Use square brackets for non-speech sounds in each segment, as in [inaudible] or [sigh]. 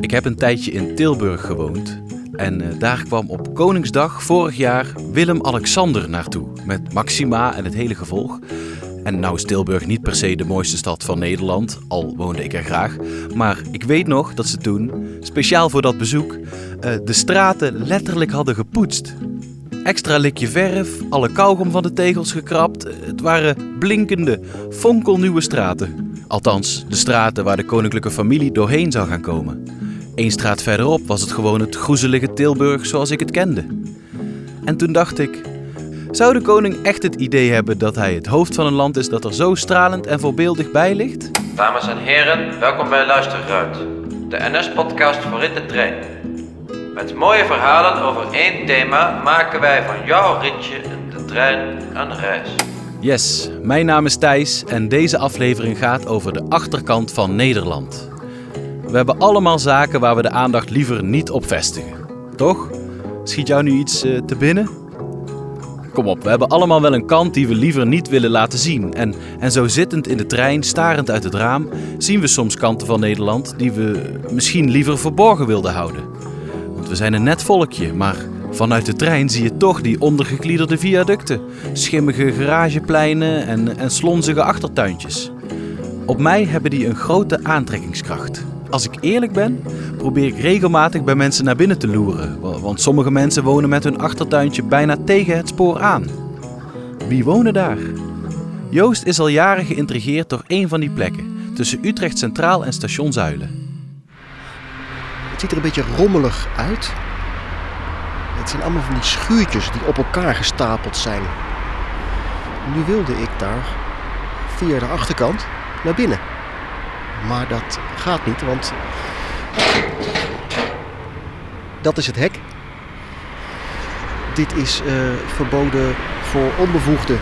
Ik heb een tijdje in Tilburg gewoond. En eh, daar kwam op Koningsdag vorig jaar Willem-Alexander naartoe. Met Maxima en het hele gevolg. En nou is Tilburg niet per se de mooiste stad van Nederland, al woonde ik er graag. Maar ik weet nog dat ze toen, speciaal voor dat bezoek, eh, de straten letterlijk hadden gepoetst. Extra likje verf, alle kauwgom van de tegels gekrapt. Het waren blinkende, fonkelnieuwe straten. Althans, de straten waar de koninklijke familie doorheen zou gaan komen. Eén straat verderop was het gewoon het groezelige Tilburg zoals ik het kende. En toen dacht ik, zou de koning echt het idee hebben dat hij het hoofd van een land is dat er zo stralend en voorbeeldig bij ligt? Dames en heren, welkom bij Luisterruit, de NS-podcast voor in de trein. Met mooie verhalen over één thema maken wij van jouw ritje in de trein een reis. Yes, mijn naam is Thijs en deze aflevering gaat over de achterkant van Nederland. We hebben allemaal zaken waar we de aandacht liever niet op vestigen. Toch? Schiet jou nu iets uh, te binnen? Kom op, we hebben allemaal wel een kant die we liever niet willen laten zien. En, en zo zittend in de trein, starend uit het raam, zien we soms kanten van Nederland die we misschien liever verborgen wilden houden. Want we zijn een net volkje, maar vanuit de trein zie je toch die ondergekliederde viaducten, schimmige garagepleinen en, en slonzige achtertuintjes. Op mij hebben die een grote aantrekkingskracht. Als ik eerlijk ben, probeer ik regelmatig bij mensen naar binnen te loeren. Want sommige mensen wonen met hun achtertuintje bijna tegen het spoor aan. Wie wonen daar? Joost is al jaren geïntrigeerd door een van die plekken, tussen Utrecht Centraal en Station Zuilen. Het ziet er een beetje rommelig uit. Het zijn allemaal van die schuurtjes die op elkaar gestapeld zijn. Nu wilde ik daar via de achterkant naar binnen. Maar dat gaat niet, want dat is het hek. Dit is uh, verboden voor onbevoegden.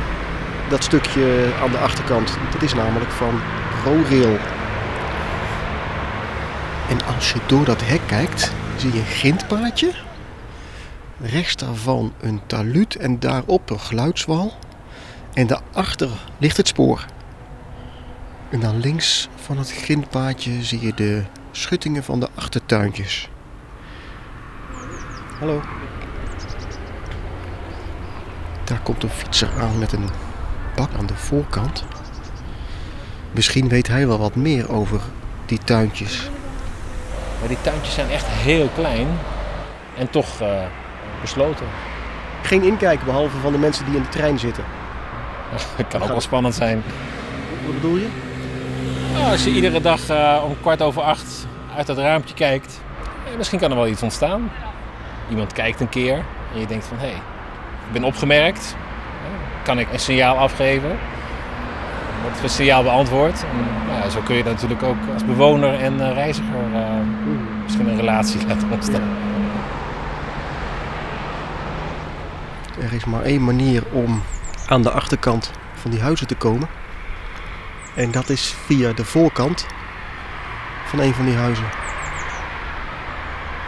Dat stukje aan de achterkant. Dat is namelijk van ProRail. En als je door dat hek kijkt, zie je een grindpaadje. Rechts daarvan een taluut en daarop een geluidswal. En daarachter ligt het spoor. En dan links van het grindpaadje zie je de schuttingen van de achtertuintjes. Hallo. Daar komt een fietser aan met een bak aan de voorkant. Misschien weet hij wel wat meer over die tuintjes. Maar die tuintjes zijn echt heel klein en toch uh, besloten. Geen inkijken behalve van de mensen die in de trein zitten. [laughs] Dat kan ook wel spannend zijn. Wat bedoel je? Als je iedere dag uh, om kwart over acht uit dat raampje kijkt, eh, misschien kan er wel iets ontstaan. Iemand kijkt een keer en je denkt van hé, hey, ik ben opgemerkt. Kan ik een signaal afgeven? Wordt het signaal beantwoord? Nou zo kun je natuurlijk ook als bewoner en uh, reiziger misschien een relatie [laughs] laten ontstaan. Er is maar één manier om aan de achterkant van die huizen te komen. En dat is via de voorkant van een van die huizen.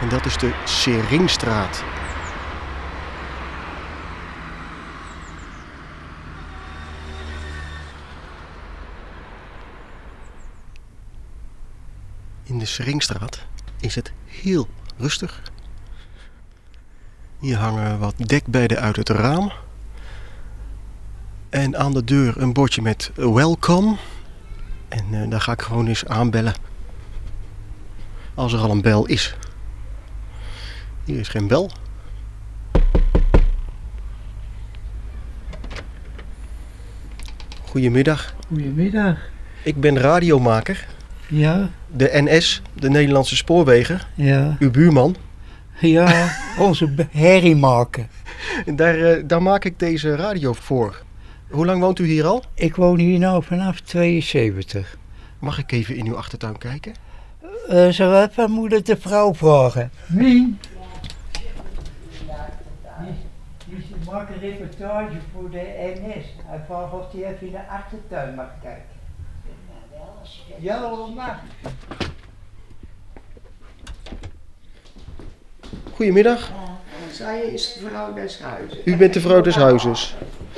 En dat is de Seringstraat. In de Seringstraat is het heel rustig. Hier hangen wat dekbedden uit het raam. En aan de deur een bordje met welcome. En uh, daar ga ik gewoon eens aanbellen. Als er al een bel is. Hier is geen bel. Goedemiddag. Goedemiddag. Ik ben radiomaker. Ja. De NS, de Nederlandse Spoorwegen. Ja. Uw buurman. Ja, onze herriemaker. [laughs] daar, uh, daar maak ik deze radio voor. Hoe lang woont u hier al? Ik woon hier nu vanaf 72. Mag ik even in uw achtertuin kijken? Uh, zo even moeder de vrouw vragen. Wie? Die maakt een reportage voor de NS. Hij vraagt of hij even in de achtertuin mag kijken. Ja, dat mag. Goedemiddag. Zij is de vrouw des huizes. U bent de vrouw des huizes.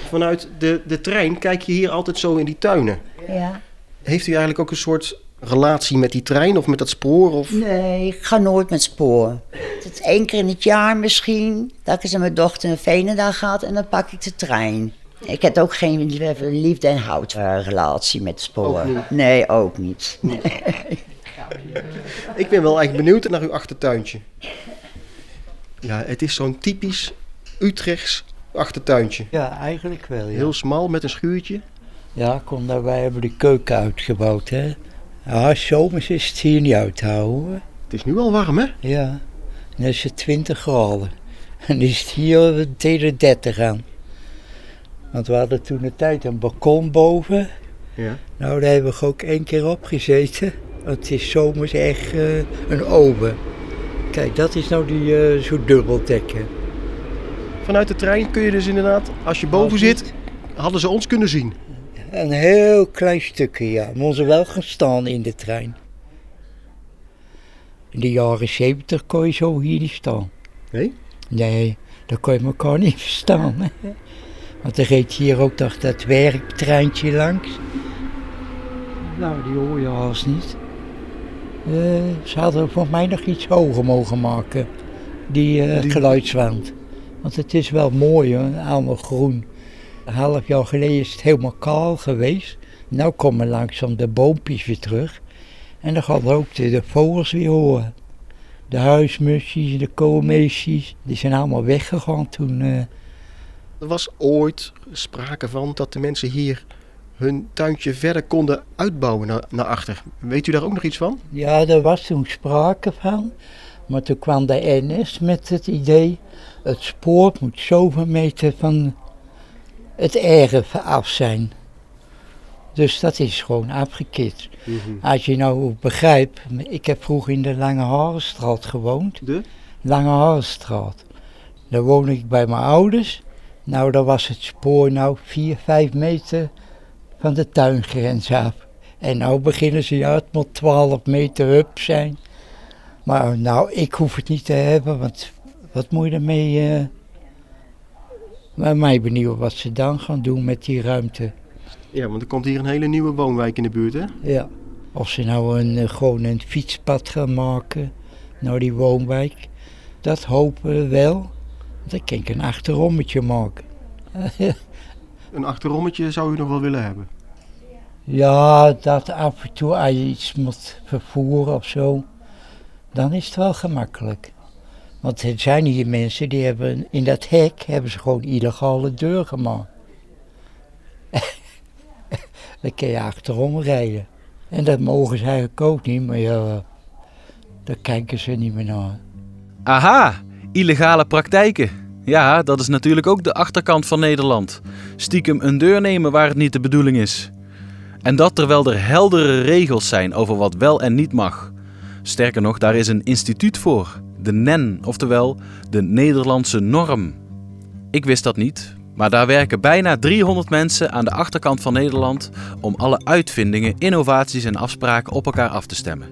Vanuit de, de trein kijk je hier altijd zo in die tuinen. Ja. Heeft u eigenlijk ook een soort relatie met die trein of met dat spoor? Of... Nee, ik ga nooit met spoor. Het is één keer in het jaar misschien dat ik eens met mijn dochter naar Venendaal ga en dan pak ik de trein. Ik heb ook geen liefde- en houtrelatie met spoor. Nee, ook niet. Nee. Ik ben wel eigenlijk benieuwd naar uw achtertuintje. Ja, het is zo'n typisch Utrechts achtertuintje. Ja, eigenlijk wel. Ja, Heel smal met een schuurtje. ja kom, daar, wij hebben de keuken uitgebouwd. Hè. Ja, zomers is het hier niet uit te houden. Het is nu al warm, hè? Ja, dan is het 20 graden. En is het hier tegen de 30 aan. Want we hadden toen de tijd een balkon boven. Ja. Nou, daar hebben we ook één keer op gezeten. Want het is zomers echt eh, een oven. Kijk, dat is nou die eh zo dubbeldekken. Vanuit de trein kun je dus inderdaad, als je boven zit, hadden ze ons kunnen zien. Een heel klein stukje, ja. Maar ze wel gaan staan in de trein. In de jaren 70 kon je zo hier niet staan. Nee? Nee, dan kon je elkaar niet [laughs] verstaan. hè. Want er reed hier ook toch dat werktreintje langs. Nou, die hoor je haast niet. Eh, ze hadden voor mij nog iets hoger mogen maken, die, eh, Die- geluidswand. Want het is wel mooi hoor, allemaal groen. Een half jaar geleden is het helemaal kaal geweest. Nu komen langzaam de boompjes weer terug. En dan gaan we ook de, vogels weer horen. De huismusjes, de koolmeesjes, die zijn allemaal weggegaan toen. eh, Er was ooit sprake van dat de mensen hier hun tuintje verder konden uitbouwen naar, naar achter. Weet u daar ook nog iets van? Ja, daar was toen sprake van. Maar toen kwam de NS met het idee, het spoor moet zoveel meter van het erf af zijn. Dus dat is gewoon afgekit. Als je nou begrijpt, ik heb vroeger in de Lange Harenstraat gewoond. De? Lange Harenstraat. Daar woonde ik bij mijn ouders. Nou, daar was het spoor nou 4, 5 meter van de tuingrens af. En nou beginnen ze, ja, het moet 12 meter up zijn. Maar nou, ik hoef het niet te hebben, want wat moet je ermee... eh maar mij benieuwd wat ze dan gaan doen met die ruimte. Ja, want er komt hier een hele nieuwe woonwijk in de buurt, hè? Ja. Of ze nou een, eh, gewoon een fietspad gaan maken naar die woonwijk. Dat hopen we wel. Want dan kan ik een achterommetje maken. [laughs] Een achterommetje zou u nog wel willen hebben. Ja, dat af en toe als je iets moet vervoeren of zo, dan is het wel gemakkelijk. Want er zijn hier mensen die hebben in dat hek hebben ze gewoon illegale deur gemaakt. [laughs] dan kun je achterom rijden. En dat mogen ze eigenlijk ook niet, maar ja, daar kijken ze niet meer naar. Aha, illegale praktijken. Ja, dat is natuurlijk ook de achterkant van Nederland. Stiekem een deur nemen waar het niet de bedoeling is. En dat terwijl er heldere regels zijn over wat wel en niet mag. Sterker nog, daar is een instituut voor. De NEN, oftewel de Nederlandse norm. Ik wist dat niet, maar daar werken bijna 300 mensen aan de achterkant van Nederland om alle uitvindingen, innovaties en afspraken op elkaar af te stemmen.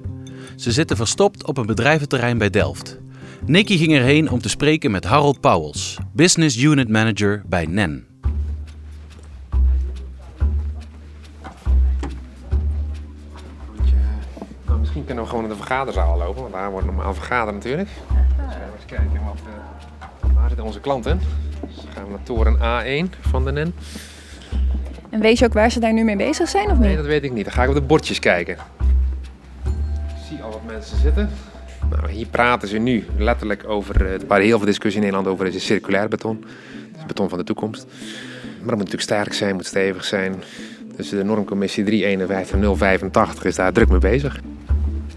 Ze zitten verstopt op een bedrijventerrein bij Delft. Nicky ging erheen om te spreken met Harold Pauwels, Business Unit Manager bij NEN. Kunnen we gewoon naar de vergaderzaal lopen, want daar wordt normaal vergaderd natuurlijk. Dus gaan we eens kijken wat, eh, waar zitten onze klanten. Dus dan gaan we naar toren A1 van de NEN. En weet je ook waar ze daar nu mee bezig zijn of Nee, niet? dat weet ik niet. Dan ga ik op de bordjes kijken. Ik zie al wat mensen zitten. Nou, hier praten ze nu letterlijk over, eh, waar heel veel discussie in Nederland over is, is circulair beton. Het is beton van de toekomst. Maar dat moet natuurlijk sterk zijn, moet stevig zijn. Dus de normcommissie 351-085 is daar druk mee bezig.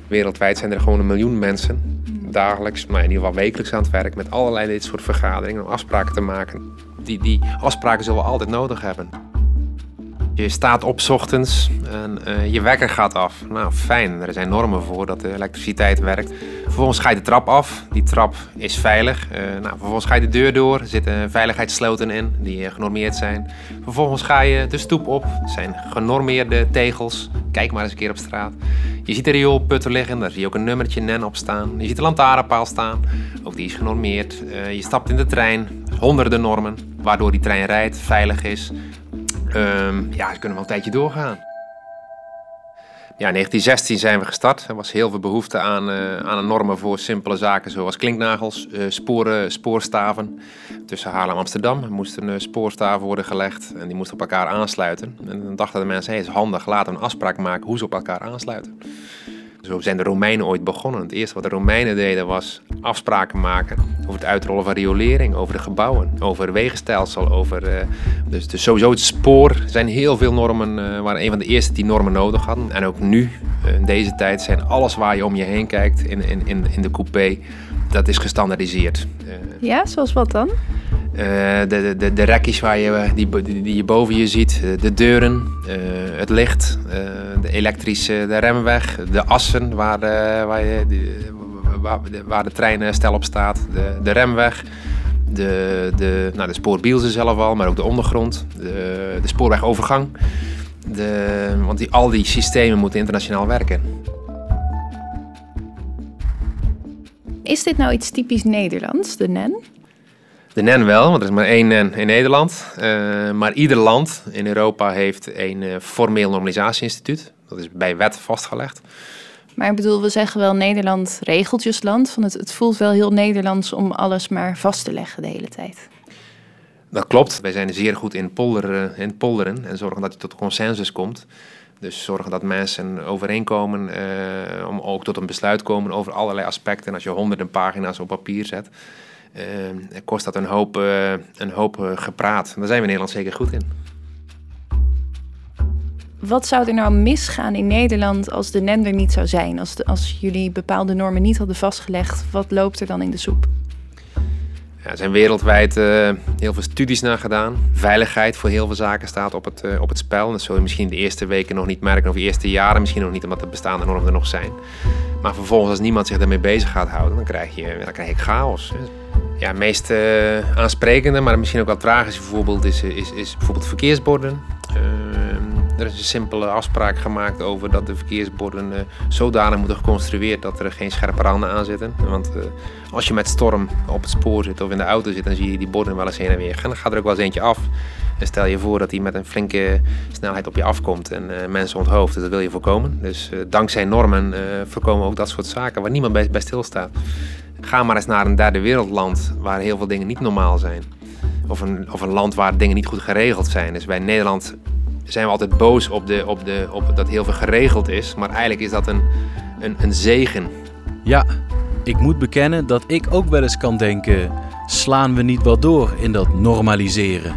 Wereldwijd zijn er gewoon een miljoen mensen dagelijks, maar in ieder geval wekelijks aan het werk met allerlei dit soort vergaderingen om afspraken te maken. Die, die afspraken zullen we altijd nodig hebben. Je staat op ochtends en eh, je wekker gaat af. Nou, fijn. Er zijn normen voor dat de elektriciteit werkt. Vervolgens ga je de trap af. Die trap is veilig. Eh, nou, vervolgens ga je de deur door. Er zitten veiligheidssloten in die eh, genormeerd zijn. Vervolgens ga je de stoep op. Er zijn genormeerde tegels. Kijk maar eens een keer op straat. Je ziet de rioolputten liggen. Daar zie je ook een nummertje NEN op staan. Je ziet de lantaarnpaal staan. Ook die is genormeerd. Eh, je stapt in de trein. Honderden normen. Waardoor die trein rijdt, veilig is. Ehm, ja, ze kunnen wel een tijdje doorgaan. Ja, in 1916 zijn we gestart. Er was heel veel behoefte aan, uh, aan normen voor simpele zaken zoals klinknagels, uh, sporen, spoorstaven. Tussen Haarlem en Amsterdam moesten uh, spoorstaven worden gelegd en die moesten op elkaar aansluiten. En dan dachten de mensen, hey, het is handig, laten we een afspraak maken hoe ze op elkaar aansluiten. Zo zijn de Romeinen ooit begonnen. Het eerste wat de Romeinen deden was afspraken maken over het uitrollen van riolering, over de gebouwen, over wegenstelsel, over uh, dus, sowieso het spoor. Zijn heel veel normen, uh, waren een van de eerste die normen nodig hadden. En ook nu, uh, in deze tijd, zijn alles waar je om je heen kijkt in, in, in, in de coupé, dat is gestandardiseerd. ja, zoals wat dan? Uh, de, de, de rekjes waar je, die, die, je boven je ziet, de deuren, uh, het licht, de elektrische de remweg, de assen waar waar, je, waar, waar de treinstel op staat, de, de remweg, de, de, nou, de spoorbielsen zelf al, maar ook de ondergrond, de, de spoorwegovergang. De, want die, al die systemen moeten internationaal werken. Is dit nou iets typisch Nederlands, de NEN? De NEN wel, want er is maar één NEN in Nederland. Uh, maar ieder land in Europa heeft een uh, formeel normalisatieinstituut. Dat is bij wet vastgelegd. Maar ik bedoel, we zeggen wel Nederland regeltjesland. Van het, het voelt wel heel Nederlands om alles maar vast te leggen de hele tijd. Dat klopt. Wij zijn zeer goed in polderen, in polderen en zorgen dat je tot consensus komt. Dus zorgen dat mensen overeenkomen, uh, om ook tot een besluit komen over allerlei aspecten. En als je honderden pagina's op papier zet, kost dat een hoop, uh, een hoop gepraat. Daar zijn we in Nederland zeker goed in. Wat zou er nou misgaan in Nederland als de NEN er niet zou zijn? Als, de, als jullie bepaalde normen niet hadden vastgelegd, wat loopt er dan in de soep? Ja, er zijn wereldwijd uh, heel veel studies naar gedaan. Veiligheid voor heel veel zaken staat op het, uh, op het spel. Dat zul je misschien de eerste weken nog niet merken, of de eerste jaren misschien nog niet, omdat de bestaande normen er nog zijn. Maar vervolgens, als niemand zich daarmee bezig gaat houden, dan krijg je, dan krijg je chaos. Ja, het meest uh, aansprekende, maar misschien ook wat tragische voorbeeld is, is, is bijvoorbeeld verkeersborden. Er is een simpele afspraak gemaakt over dat de verkeersborden uh, zodanig moeten geconstrueerd dat er geen scherpe randen aan zitten. Want als je met storm op het spoor zit of in de auto zit, dan zie je die borden wel eens heen en weer gaan. Dan gaat er ook wel eens eentje af. En stel je voor dat hij met een flinke snelheid op je afkomt en mensen onthoofd. Dus dat wil je voorkomen. Dus dankzij normen voorkomen ook dat soort zaken waar niemand bij, bij stilstaat. Ga maar eens naar een derde wereldland waar heel veel dingen niet normaal zijn. Of een, of een land waar dingen niet goed geregeld zijn. Dus bij Nederland zijn we altijd boos op, de, op, de, op dat heel veel geregeld is. Maar eigenlijk is dat een, een, een zegen. Ja, ik moet bekennen dat ik ook wel eens kan denken: slaan we niet wat door in dat normaliseren?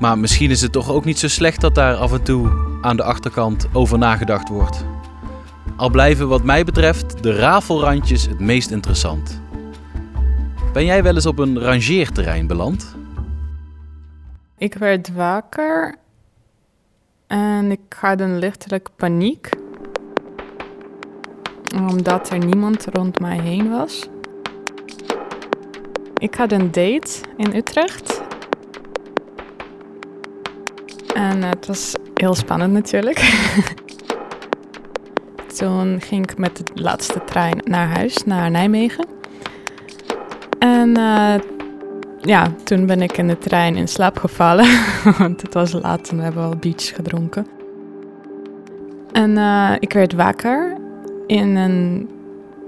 Maar misschien is het toch ook niet zo slecht dat daar af en toe aan de achterkant over nagedacht wordt. Al blijven wat mij betreft de rafelrandjes het meest interessant. Ben jij wel eens op een rangeerterrein beland? Ik werd wakker en ik had een lichtelijk paniek. Omdat er niemand rond mij heen was. Ik had een date in Utrecht. En het was heel spannend natuurlijk. [laughs] Toen ging ik met de laatste trein naar huis, naar Nijmegen. En uh, ja, toen ben ik in de trein in slaap gevallen. [laughs] Want het was laat en we hebben al biertjes gedronken. En uh, ik werd wakker in een...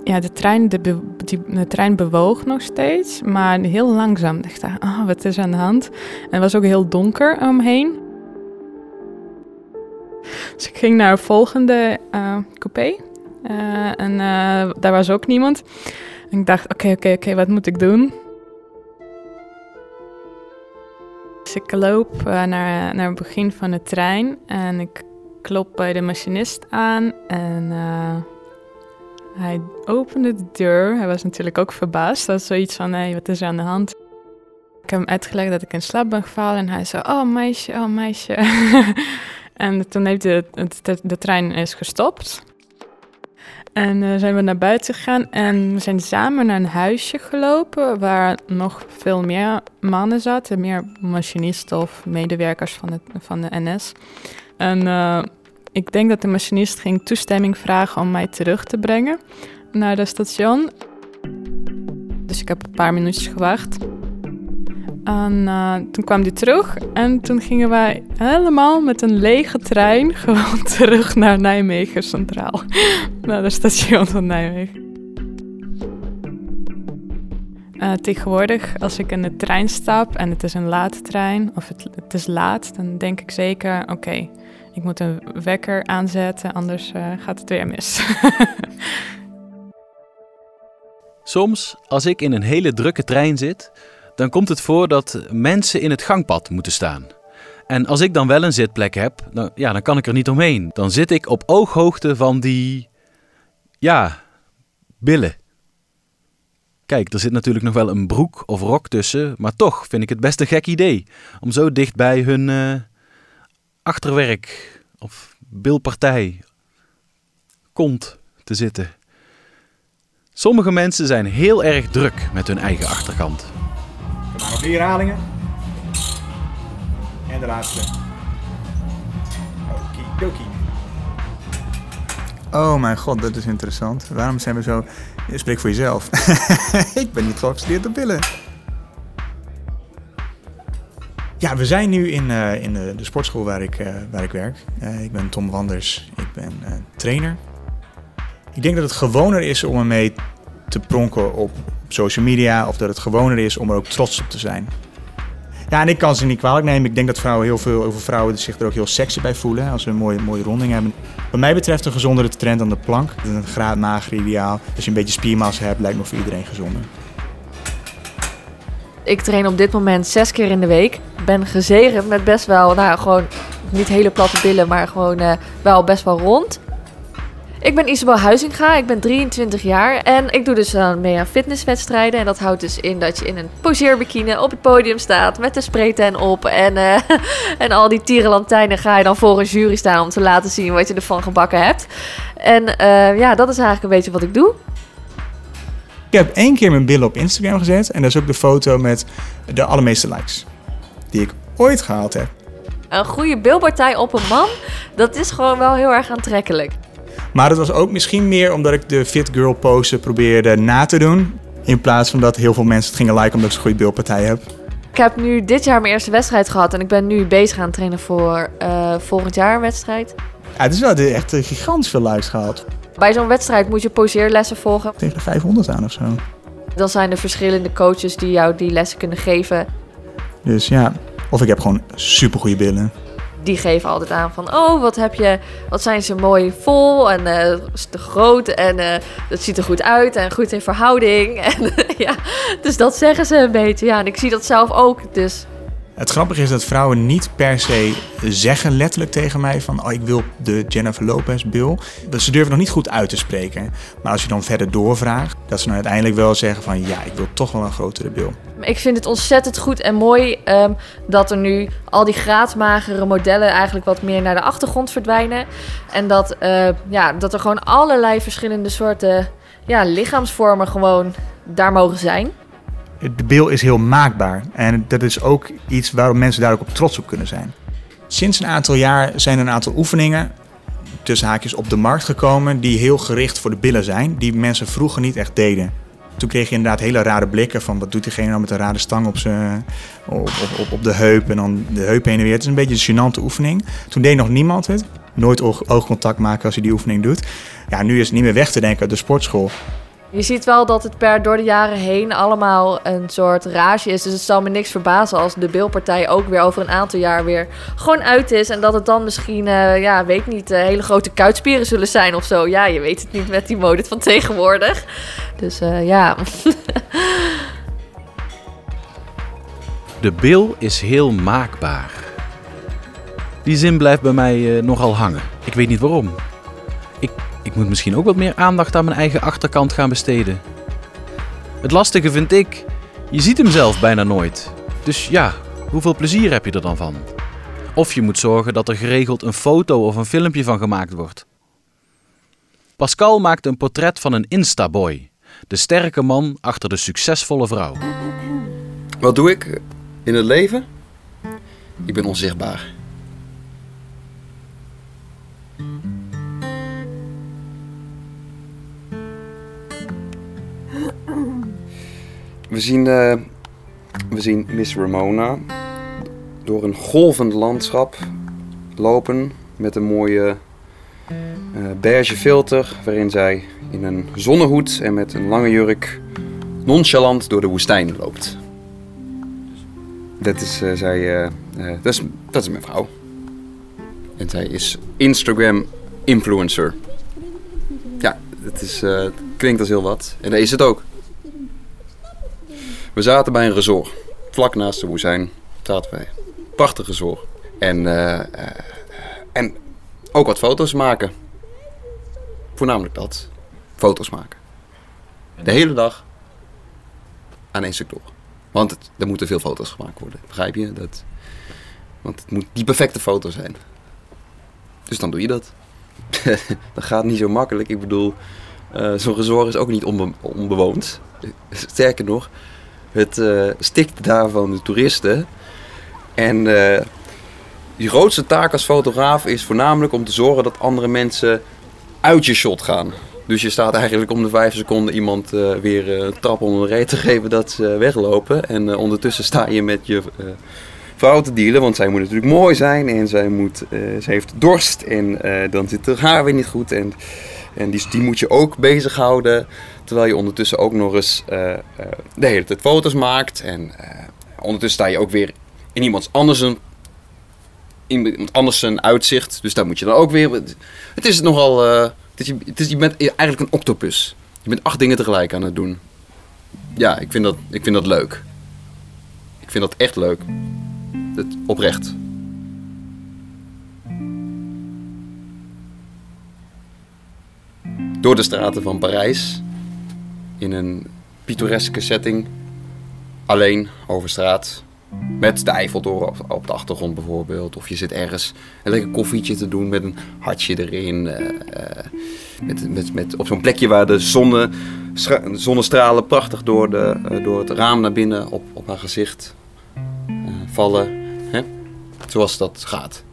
Ja, de trein, de, die, de trein bewoog nog steeds, maar heel langzaam. Ik dacht, oh, wat is aan de hand? En het was ook heel donker omheen. Dus ik ging naar de volgende uh, coupé. En daar was ook niemand. Ik dacht, oké, oké, oké, wat moet ik doen? Dus ik loop uh, naar, naar het begin van de trein en ik klop bij de machinist aan en uh, hij opende de deur. Hij was natuurlijk ook verbaasd. Dat was zoiets van, wat is er aan de hand? Ik heb hem uitgelegd dat ik in slaap ben gevallen en hij zei, oh meisje, oh meisje. [laughs] en toen heeft de, de, de trein is gestopt. En uh, zijn we naar buiten gegaan en we zijn samen naar een huisje gelopen waar nog veel meer mannen zaten, meer machinisten of medewerkers van, het, van de NS. En uh, ik denk dat de machinist ging toestemming vragen om mij terug te brengen naar het station. Dus ik heb een paar minuutjes gewacht. En eh, toen kwam die terug en toen gingen wij helemaal met een lege trein [laughs] gewoon terug naar Nijmegen Centraal. [laughs] naar de station van Nijmegen. Eh, tegenwoordig, als ik in de trein stap en het is een late trein of het, is laat, dan denk ik zeker: oké, ik moet een wekker aanzetten, anders eh, gaat het weer mis. [laughs] Soms, als ik in een hele drukke trein zit, dan komt het voor dat mensen in het gangpad moeten staan. En als ik dan wel een zitplek heb, dan, ja, dan kan ik er niet omheen. Dan zit ik op ooghoogte van die. ja, billen. Kijk, er zit natuurlijk nog wel een broek of rok tussen, maar toch vind ik het best een gek idee om zo dicht bij hun uh, achterwerk of bilpartij kont te zitten. Sommige mensen zijn heel erg druk met hun eigen achterkant. Maar nog herhalingen. En de laatste. Okidoki. Oh mijn god, dat is interessant. Waarom zijn we zo... Spreek voor jezelf. [laughs] ik ben niet geobsedeerd op billen. Ja, we zijn nu in, uh, in de, de, sportschool waar ik, uh, waar ik werk. Uh, ik ben Tom Wanders, ik ben trainer. Ik denk dat het gewoner is om ermee te pronken op social media. Of dat het gewoner is om er ook trots op te zijn. Ja, en ik kan ze niet kwalijk nemen. Ik denk dat vrouwen heel veel, over vrouwen zich er ook heel sexy bij voelen. Als ze een mooie, mooie ronding hebben. Wat mij betreft een gezondere trend dan de plank. Een graad mager ideaal. Als je een beetje spiermassa hebt, lijkt me voor iedereen gezonder. Ik train op dit moment zes keer in de week. Ben gezegend met best wel, nou gewoon niet hele platte billen, maar gewoon uh, wel best wel rond. Ik ben Isabel Huizinga, ik ben 23 jaar en ik doe dus aan mee aan fitnesswedstrijden. En dat houdt dus in dat je in een poseerbikine op het podium staat met de spraytan op. En, uh, [laughs] en al die tierenlantijnen ga je dan voor een jury staan om te laten zien wat je ervan gebakken hebt. En uh, ja, dat is eigenlijk een beetje wat ik doe. Ik heb één keer mijn billen op Instagram gezet en dat is ook de foto met de allermeeste likes die ik ooit gehaald heb. Een goede bilpartij op een man, dat is gewoon wel heel erg aantrekkelijk. Maar het was ook misschien meer omdat ik de fit girl pose probeerde na te doen. In plaats van dat heel veel mensen het gingen liken omdat ik zo'n goede beeldpartij heb. Ik heb nu dit jaar mijn eerste wedstrijd gehad en ik ben nu bezig aan het trainen voor uh, volgend jaar een wedstrijd. Ja, het is wel echt gigantisch veel likes gehad. Bij zo'n wedstrijd moet je poseerlessen volgen. Tegen de 500 aan of zo. Dan zijn er verschillende coaches die jou die lessen kunnen geven. Dus ja, of ik heb gewoon super goede billen die geven altijd aan van, oh, wat heb je, wat zijn ze mooi vol en uh, te groot en uh, het ziet er goed uit en goed in verhouding. [laughs] En ja, dus dat zeggen ze een beetje. Ja, en ik zie dat zelf ook. Dus het grappige is dat vrouwen niet per se zeggen letterlijk tegen mij van oh, ik wil de Jennifer Lopez bil. Ze durven nog niet goed uit te spreken. Maar als je dan verder doorvraagt, dat ze dan uiteindelijk wel zeggen van ja, ik wil toch wel een grotere bil. Ik vind het ontzettend goed en mooi um, dat er nu al die graadmagere modellen eigenlijk wat meer naar de achtergrond verdwijnen. En dat, uh, ja, dat er gewoon allerlei verschillende soorten ja, lichaamsvormen gewoon daar mogen zijn de bil is heel maakbaar. En dat is ook iets waarom mensen daar ook op trots op kunnen zijn. Sinds een aantal jaar zijn er een aantal oefeningen tussen haakjes op de markt gekomen die heel gericht voor de billen zijn, die mensen vroeger niet echt deden. Toen kreeg je inderdaad hele rare blikken van wat doet diegene nou met een rare stang op, zijn, op, op, op de heup en dan de heup heen en weer. Het is een beetje een gênante oefening. Toen deed nog niemand het. Nooit oogcontact maken als je die oefening doet. Ja, nu is het niet meer weg te denken uit de sportschool. Je ziet wel dat het per door de jaren heen allemaal een soort rage is. Dus het zal me niks verbazen als de beeldpartij ook weer over een aantal jaar weer gewoon uit is. En dat het dan misschien, uh, ja, weet niet, uh, hele grote kuitspieren zullen zijn of zo. Ja, je weet het niet met die mode van tegenwoordig. Dus uh, ja. [laughs] de bil is heel maakbaar. Die zin blijft bij mij nogal hangen. Ik weet niet waarom. Ik moet misschien ook wat meer aandacht aan mijn eigen achterkant gaan besteden. Het lastige vind ik, je ziet hem zelf bijna nooit. Dus ja, hoeveel plezier heb je er dan van? Of je moet zorgen dat er geregeld een foto of een filmpje van gemaakt wordt. Pascal maakt een portret van een Instaboy, de sterke man achter de succesvolle vrouw. Wat doe ik in het leven? Ik ben onzichtbaar. We zien, uh, We zien Miss Ramona door een golvend landschap lopen met een mooie eh, beige filter waarin zij in een zonnehoed en met een lange jurk nonchalant door de woestijn loopt. Dat is, eh, zij, eh, eh, dat is, dat is mijn vrouw. En zij is Instagram influencer. Ja, dat is, eh, klinkt als heel wat. En dat is het ook. We zaten bij een resort. Vlak naast de woestijn zaten wij. Prachtig resort. En, eh, eh, en ook wat foto's maken. Voornamelijk dat. Foto's maken. De hele dag aan één stuk door. Want er moeten veel foto's gemaakt worden. Begrijp je? Dat, want het moet die perfecte foto zijn. Dus dan doe je dat. [laughs] dat gaat niet zo makkelijk. Ik bedoel, eh, zo'n resort is ook niet onbe- onbewoond. Sterker nog, het eh, stikt daar van de toeristen. En eh je grootste taak als fotograaf is voornamelijk om te zorgen dat andere mensen uit je shot gaan. Dus je staat eigenlijk om de vijf seconden iemand eh, weer eh, een trap onder de reet te geven dat ze weglopen. En eh, ondertussen sta je met je eh, vrouw te dealen, want zij moet natuurlijk mooi zijn en zij moet, eh, ze heeft dorst en eh, dan zit haar haar weer niet goed. En, en die, moet je ook bezighouden, terwijl je ondertussen ook nog eens eh, eh, de hele tijd foto's maakt. En eh, ondertussen sta je ook weer in iemands anders een iemand anders zijn uitzicht. Dus daar moet je dan ook weer. Het is nogal. het is, het is, je bent eigenlijk een octopus. Je bent acht dingen tegelijk aan het doen. Ja, ik vind dat, ik vind dat leuk. Ik vind dat echt leuk. Het, oprecht. Door de straten van Parijs. In een pittoreske setting. Alleen over straat. Met de Eiffeltoren op, de achtergrond bijvoorbeeld. Of je zit ergens een lekker koffietje te doen met een hartje erin. eh, eh, met, met, met, op zo'n plekje waar de zonne, stra- zonnestralen prachtig door, de, eh, door het raam naar binnen op, op haar gezicht vallen. Hè? Zoals dat gaat.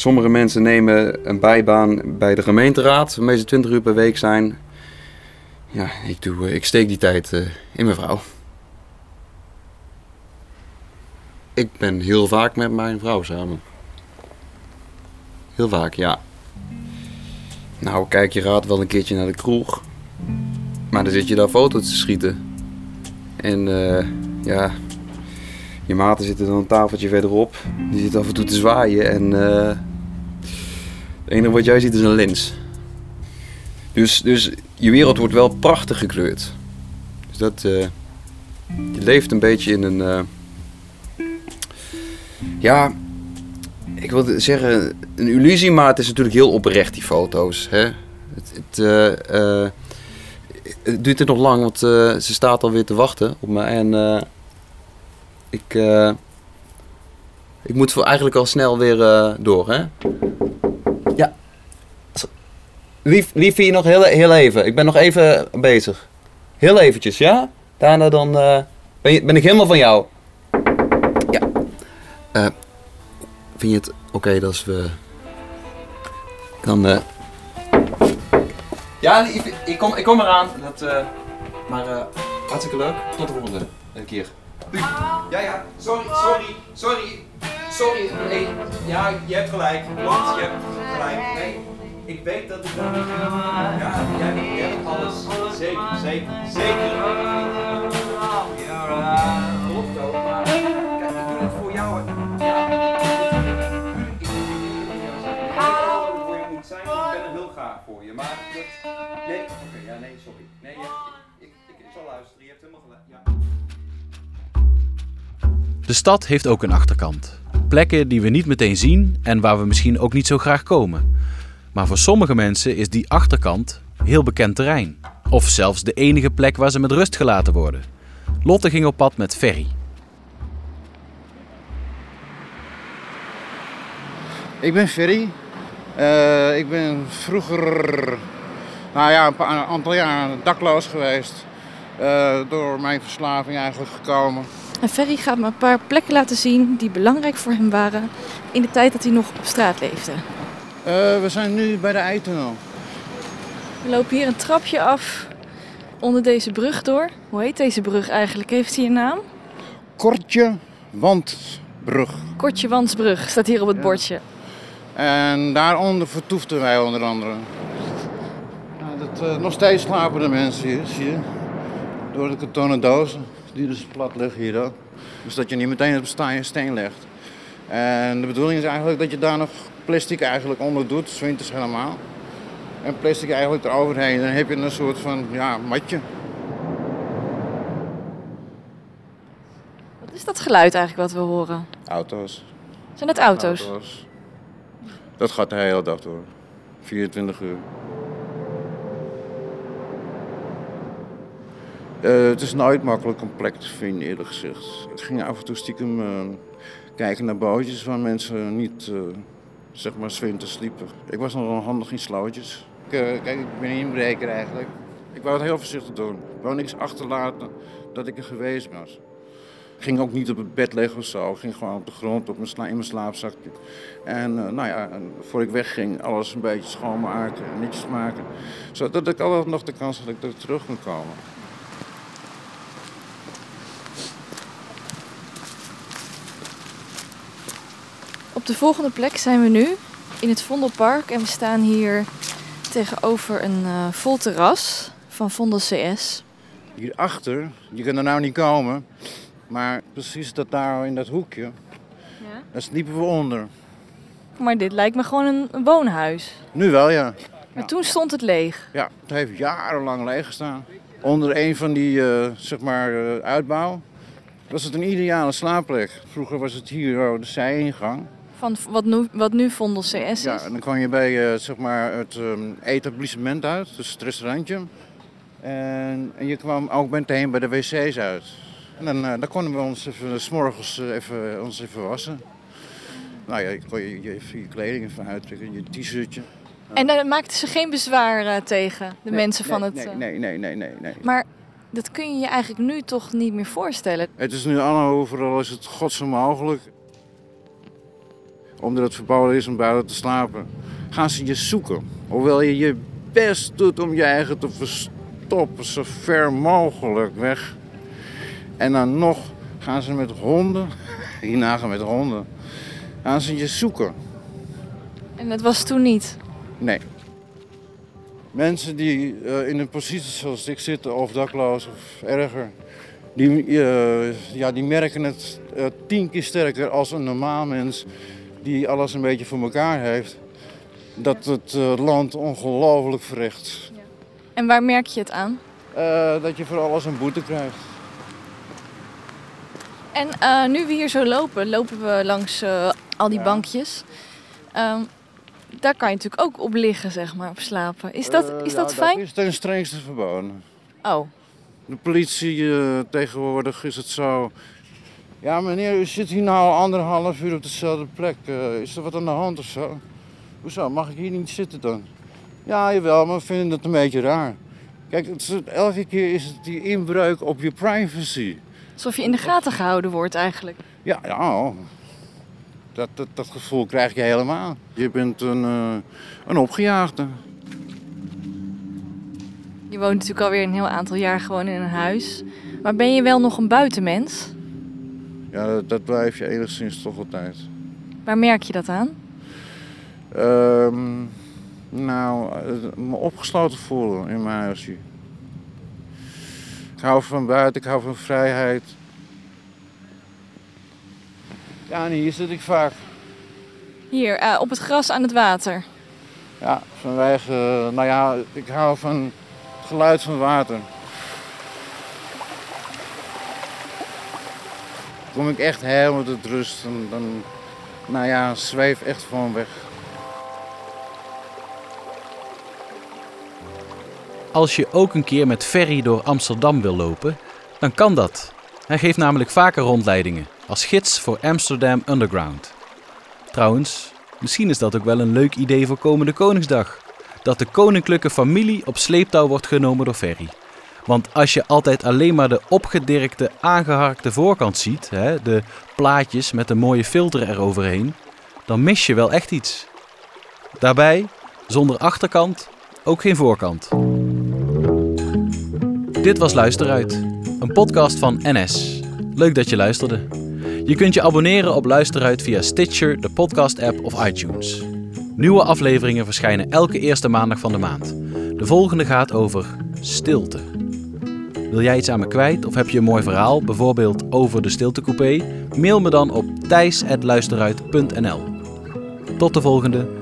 Sommige mensen nemen een bijbaan bij de gemeenteraad. De meeste 20 uur per week zijn. Ja, ik, doe, eh, ik steek die tijd eh, in mijn vrouw. Ik ben heel vaak met mijn vrouw samen. Heel vaak, ja. Nou, kijk, je gaat wel een keertje naar de kroeg. Maar dan zit je daar foto's te schieten. En eh, ja, je maten zitten dan een tafeltje verderop. Die zit af en toe te zwaaien. En het enige wat jij ziet is een lens. Dus, dus je wereld wordt wel prachtig gekleurd. Dus dat. eh, je leeft een beetje in een. eh, ja, ik wilde zeggen een illusie, maar het is natuurlijk heel oprecht, die foto's. Hè? Het, het, eh, het duurt er nog lang, want ze staat alweer te wachten op me. En ik, ik moet eigenlijk al snel weer door, hè? Lief, lief hier nog heel, heel even. Ik ben nog even bezig. Heel eventjes, ja? Daarna dan eh, ben, je, ben ik helemaal van jou. Ja. Eh, vind je het oké dat we... Dan... eh Ja, ik kom, ik kom eraan. Dat, maar hartstikke leuk. Tot de volgende keer. Ja, ja. Sorry, sorry, sorry. Sorry. Nee. Ja, je hebt gelijk. Want je hebt gelijk. Nee. Ik weet dat ik dat niet... Ja, jij, jij hebt alles. Zeker, zeker, zeker. Klopt ook, maar... Kijk, ik doe het voor jou. Ja. Ik hoe je moet zijn. Ik ben er heel graag voor je. Maar dat... Nee. Oké, ja, nee, sorry. Nee, ik, ik zal luisteren. Je hebt helemaal gelijk. Ja. De stad heeft ook een achterkant. Plekken die we niet meteen zien en waar we misschien ook niet zo graag komen. Maar voor sommige mensen is die achterkant heel bekend terrein. Of zelfs de enige plek waar ze met rust gelaten worden. Lotte ging op pad met Ferry. Ik ben Ferry. Eh, ik ben vroeger, nou ja, een, paar, een aantal jaar dakloos geweest. Eh, door mijn verslaving eigenlijk gekomen. En Ferry gaat me een paar plekken laten zien die belangrijk voor hem waren in de tijd dat hij nog op straat leefde. Eh, we zijn nu bij de Eitunnel. We lopen hier een trapje af onder deze brug door. Hoe heet deze brug eigenlijk? Heeft hij een naam? Kortje Wandbrug. Kortje Wansbrug staat hier op het bordje. En daaronder vertoefden wij onder andere. Nou, dat, eh, nog steeds slapen de mensen hier, zie je. Door de kartonnen dozen, die dus plat liggen hier dan. Dus dat je niet meteen in steen legt. En de bedoeling is eigenlijk dat je daar nog plastic eigenlijk onder doet, 's winters helemaal. En plastic eigenlijk eroverheen. Dan heb je een soort van ja, matje. Wat is dat geluid eigenlijk wat we horen? Auto's. Zijn het auto's? Auto's. Dat gaat de hele dag door. 24 uur. Eh, het is nooit makkelijk om plek te vinden, eerlijk gezegd. Ik ging af en toe stiekem eh, kijken naar bootjes waar mensen niet, eh, zeg maar, 's winters sliepen. Ik was nog wel handig in slootjes. Ik, eh, kijk, ik ben een inbreker eigenlijk. Ik wou het heel voorzichtig doen. Ik wou niks achterlaten dat ik er geweest was. Ik ging ook niet op het bed liggen of zo. Ik ging gewoon op de grond op mijn sla- in mijn slaapzakje. En eh, nou ja, en voor ik wegging, alles een beetje schoonmaken en netjes maken. Zodat ik altijd nog de kans had dat ik er terug kon komen. Op de volgende plek zijn we nu in het Vondelpark en we staan hier tegenover een eh, vol terras van Vondel CS. Hierachter, je kunt er nou niet komen, maar precies dat daar in dat hoekje, Ja. daar sliepen we onder. Maar dit lijkt me gewoon een, een woonhuis. Nu wel, ja. Maar toen stond het leeg. Ja, het heeft jarenlang leeg gestaan. Onder een van die, eh, zeg maar, eh, uitbouw was het een ideale slaapplek. Vroeger was het hier oh, de zijingang. Van wat nu, wat nu Vondel CS is. Ja, en dan kwam je bij eh, zeg maar het ehm, etablissement uit, dus het restaurantje. En, en je kwam ook meteen bij de wc's uit. En dan, eh, dan konden we ons even, 's morgens eh, even, ons even wassen. Nou ja, je kon je, je, even je kleding even uittrekken, je t-shirtje. En daar maakten ze geen bezwaar eh, tegen, de Nee, mensen van het... Nee, eh, nee, nee, nee, nee, nee. Maar dat kun je je eigenlijk nu toch niet meer voorstellen. Het is nu allemaal overal is het godszo mogelijk. Omdat het verboden is om buiten te slapen. Gaan ze je zoeken. Hoewel je je best doet om je eigen te verstoppen. Zo ver mogelijk weg. En dan nog gaan ze met honden. [laughs] Hierna gaan met honden. Gaan ze je zoeken. En dat was toen niet. Nee. Mensen die eh, in een positie zoals ik zitten, of dakloos of erger, die, eh, ja, die merken het eh, tien keer sterker als een normaal mens die alles een beetje voor elkaar heeft. Dat het eh, land ongelooflijk verrecht. En waar merk je het aan? Eh, dat je voor alles een boete krijgt. En eh, nu we hier zo lopen, lopen we langs al die bankjes. Ehm, daar kan je natuurlijk ook op liggen, zeg maar, op slapen. Is dat, is dat fijn? Dat is ten strengste verboden. Oh, De politie tegenwoordig is het zo. Ja, meneer, u zit hier nou al anderhalf uur op dezelfde plek. Eh, is er wat aan de hand of zo? Hoezo, mag ik hier niet zitten dan? Ja, jawel, maar we vinden het een beetje raar. Kijk, het is, elke keer is het die inbreuk op je privacy. alsof je in de gaten gehouden wordt eigenlijk. Ja, ja. Dat, dat, dat gevoel krijg je helemaal. Je bent een, eh, een opgejaagde. Je woont natuurlijk alweer een heel aantal jaar gewoon in een huis. Maar ben je wel nog een buitenmens? Ja, dat, dat blijf je enigszins toch altijd. Waar merk je dat aan? Ehm, nou, eh, me opgesloten voelen in mijn huisje. Ik hou van buiten, ik hou van vrijheid. Ja, en hier zit ik vaak. Hier, eh, op het gras aan het water. Ja, vanwege, eh, nou ja, ik hou van het geluid van water. Kom ik echt helemaal tot rust en dan, nou ja, zweef echt gewoon weg. Als je ook een keer met ferry door Amsterdam wil lopen, dan kan dat. Hij geeft namelijk vaker rondleidingen als gids voor Amsterdam Underground. Trouwens, misschien is dat ook wel een leuk idee voor komende Koningsdag. Dat de koninklijke familie op sleeptouw wordt genomen door ferry. Want als je altijd alleen maar de opgedirkte, aangeharkte voorkant ziet, hè, de plaatjes met een mooie filter eroverheen, dan mis je wel echt iets. Daarbij, zonder achterkant, ook geen voorkant. Dit was Luisteruit, een podcast van NS. Leuk dat je luisterde. Je kunt je abonneren op Luisteruit via Stitcher, de podcast-app of iTunes. Nieuwe afleveringen verschijnen elke eerste maandag van de maand. De volgende gaat over stilte. Wil jij iets aan me kwijt of heb je een mooi verhaal, bijvoorbeeld over de stiltecoupé? Mail me dan op thijs.luisteruit.nl. Tot de volgende.